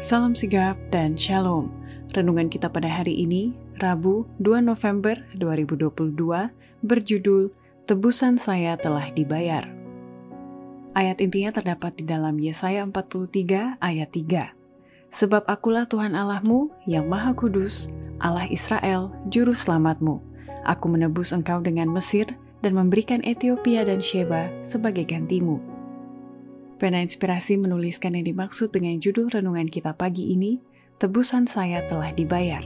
Salam sigap dan shalom. Renungan kita pada hari ini, Rabu 2 November 2022, berjudul Tebusan Saya Telah Dibayar. Ayat intinya terdapat di dalam Yesaya 43 ayat 3. Sebab akulah Tuhan Allahmu yang Maha Kudus, Allah Israel, Juru Selamatmu. Aku menebus engkau dengan Mesir dan memberikan Ethiopia dan Sheba sebagai gantimu. Pena Inspirasi menuliskan yang dimaksud dengan judul renungan kita pagi ini, Tebusan Saya Telah Dibayar,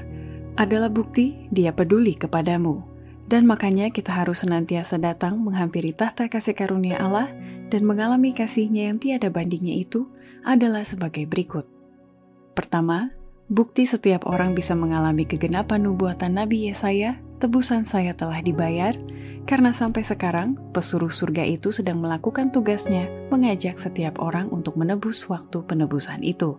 adalah bukti dia peduli kepadamu. Dan makanya kita harus senantiasa datang menghampiri tahta kasih karunia Allah dan mengalami kasihnya yang tiada bandingnya itu adalah sebagai berikut. Pertama, bukti setiap orang bisa mengalami kegenapan nubuatan Nabi Yesaya, tebusan saya telah dibayar, karena sampai sekarang, pesuruh surga itu sedang melakukan tugasnya mengajak setiap orang untuk menebus waktu penebusan itu.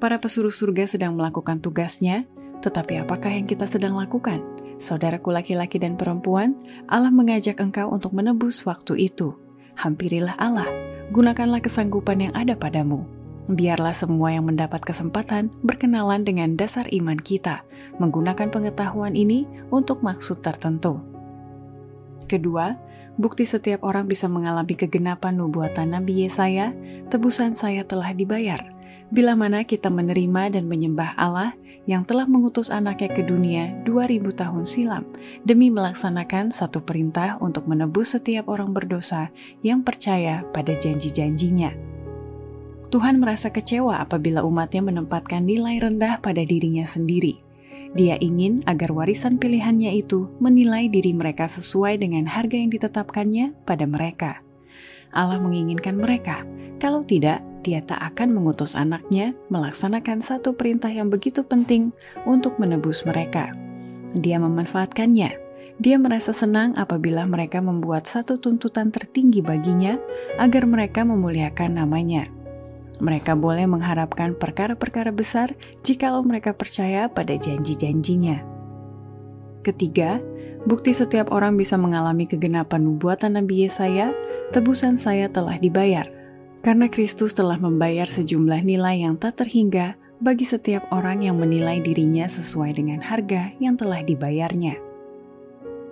Para pesuruh surga sedang melakukan tugasnya, tetapi apakah yang kita sedang lakukan? Saudaraku laki-laki dan perempuan, Allah mengajak engkau untuk menebus waktu itu. Hampirilah Allah, gunakanlah kesanggupan yang ada padamu. Biarlah semua yang mendapat kesempatan berkenalan dengan dasar iman kita, menggunakan pengetahuan ini untuk maksud tertentu. Kedua, bukti setiap orang bisa mengalami kegenapan nubuatan Nabi Yesaya, tebusan saya telah dibayar. Bila mana kita menerima dan menyembah Allah yang telah mengutus anaknya ke dunia 2000 tahun silam demi melaksanakan satu perintah untuk menebus setiap orang berdosa yang percaya pada janji-janjinya. Tuhan merasa kecewa apabila umatnya menempatkan nilai rendah pada dirinya sendiri dia ingin agar warisan pilihannya itu menilai diri mereka sesuai dengan harga yang ditetapkannya pada mereka. Allah menginginkan mereka, kalau tidak, dia tak akan mengutus anaknya melaksanakan satu perintah yang begitu penting untuk menebus mereka. Dia memanfaatkannya. Dia merasa senang apabila mereka membuat satu tuntutan tertinggi baginya agar mereka memuliakan namanya. Mereka boleh mengharapkan perkara-perkara besar jikalau mereka percaya pada janji-janjinya. Ketiga, bukti setiap orang bisa mengalami kegenapan nubuatan Nabi Yesaya, tebusan saya telah dibayar, karena Kristus telah membayar sejumlah nilai yang tak terhingga bagi setiap orang yang menilai dirinya sesuai dengan harga yang telah dibayarnya.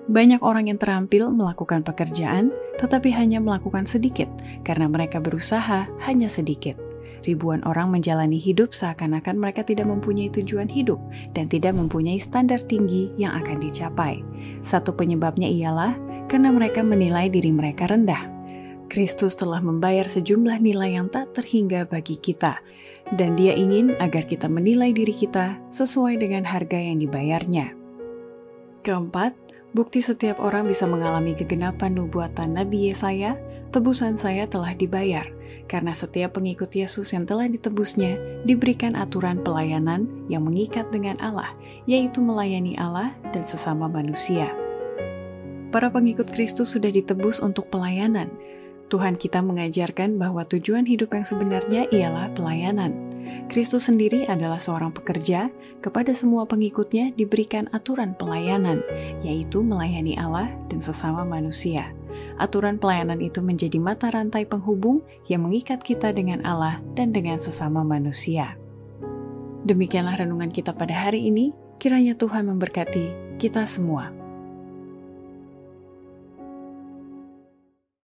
Banyak orang yang terampil melakukan pekerjaan, tetapi hanya melakukan sedikit karena mereka berusaha hanya sedikit. Ribuan orang menjalani hidup seakan-akan mereka tidak mempunyai tujuan hidup dan tidak mempunyai standar tinggi yang akan dicapai. Satu penyebabnya ialah karena mereka menilai diri mereka rendah. Kristus telah membayar sejumlah nilai yang tak terhingga bagi kita, dan Dia ingin agar kita menilai diri kita sesuai dengan harga yang dibayarnya. Keempat, bukti setiap orang bisa mengalami kegenapan nubuatan Nabi Yesaya, tebusan saya telah dibayar karena setiap pengikut Yesus yang telah ditebusnya diberikan aturan pelayanan yang mengikat dengan Allah, yaitu melayani Allah dan sesama manusia. Para pengikut Kristus sudah ditebus untuk pelayanan. Tuhan kita mengajarkan bahwa tujuan hidup yang sebenarnya ialah pelayanan. Kristus sendiri adalah seorang pekerja, kepada semua pengikutnya diberikan aturan pelayanan, yaitu melayani Allah dan sesama manusia. Aturan pelayanan itu menjadi mata rantai penghubung yang mengikat kita dengan Allah dan dengan sesama manusia. Demikianlah renungan kita pada hari ini. Kiranya Tuhan memberkati kita semua.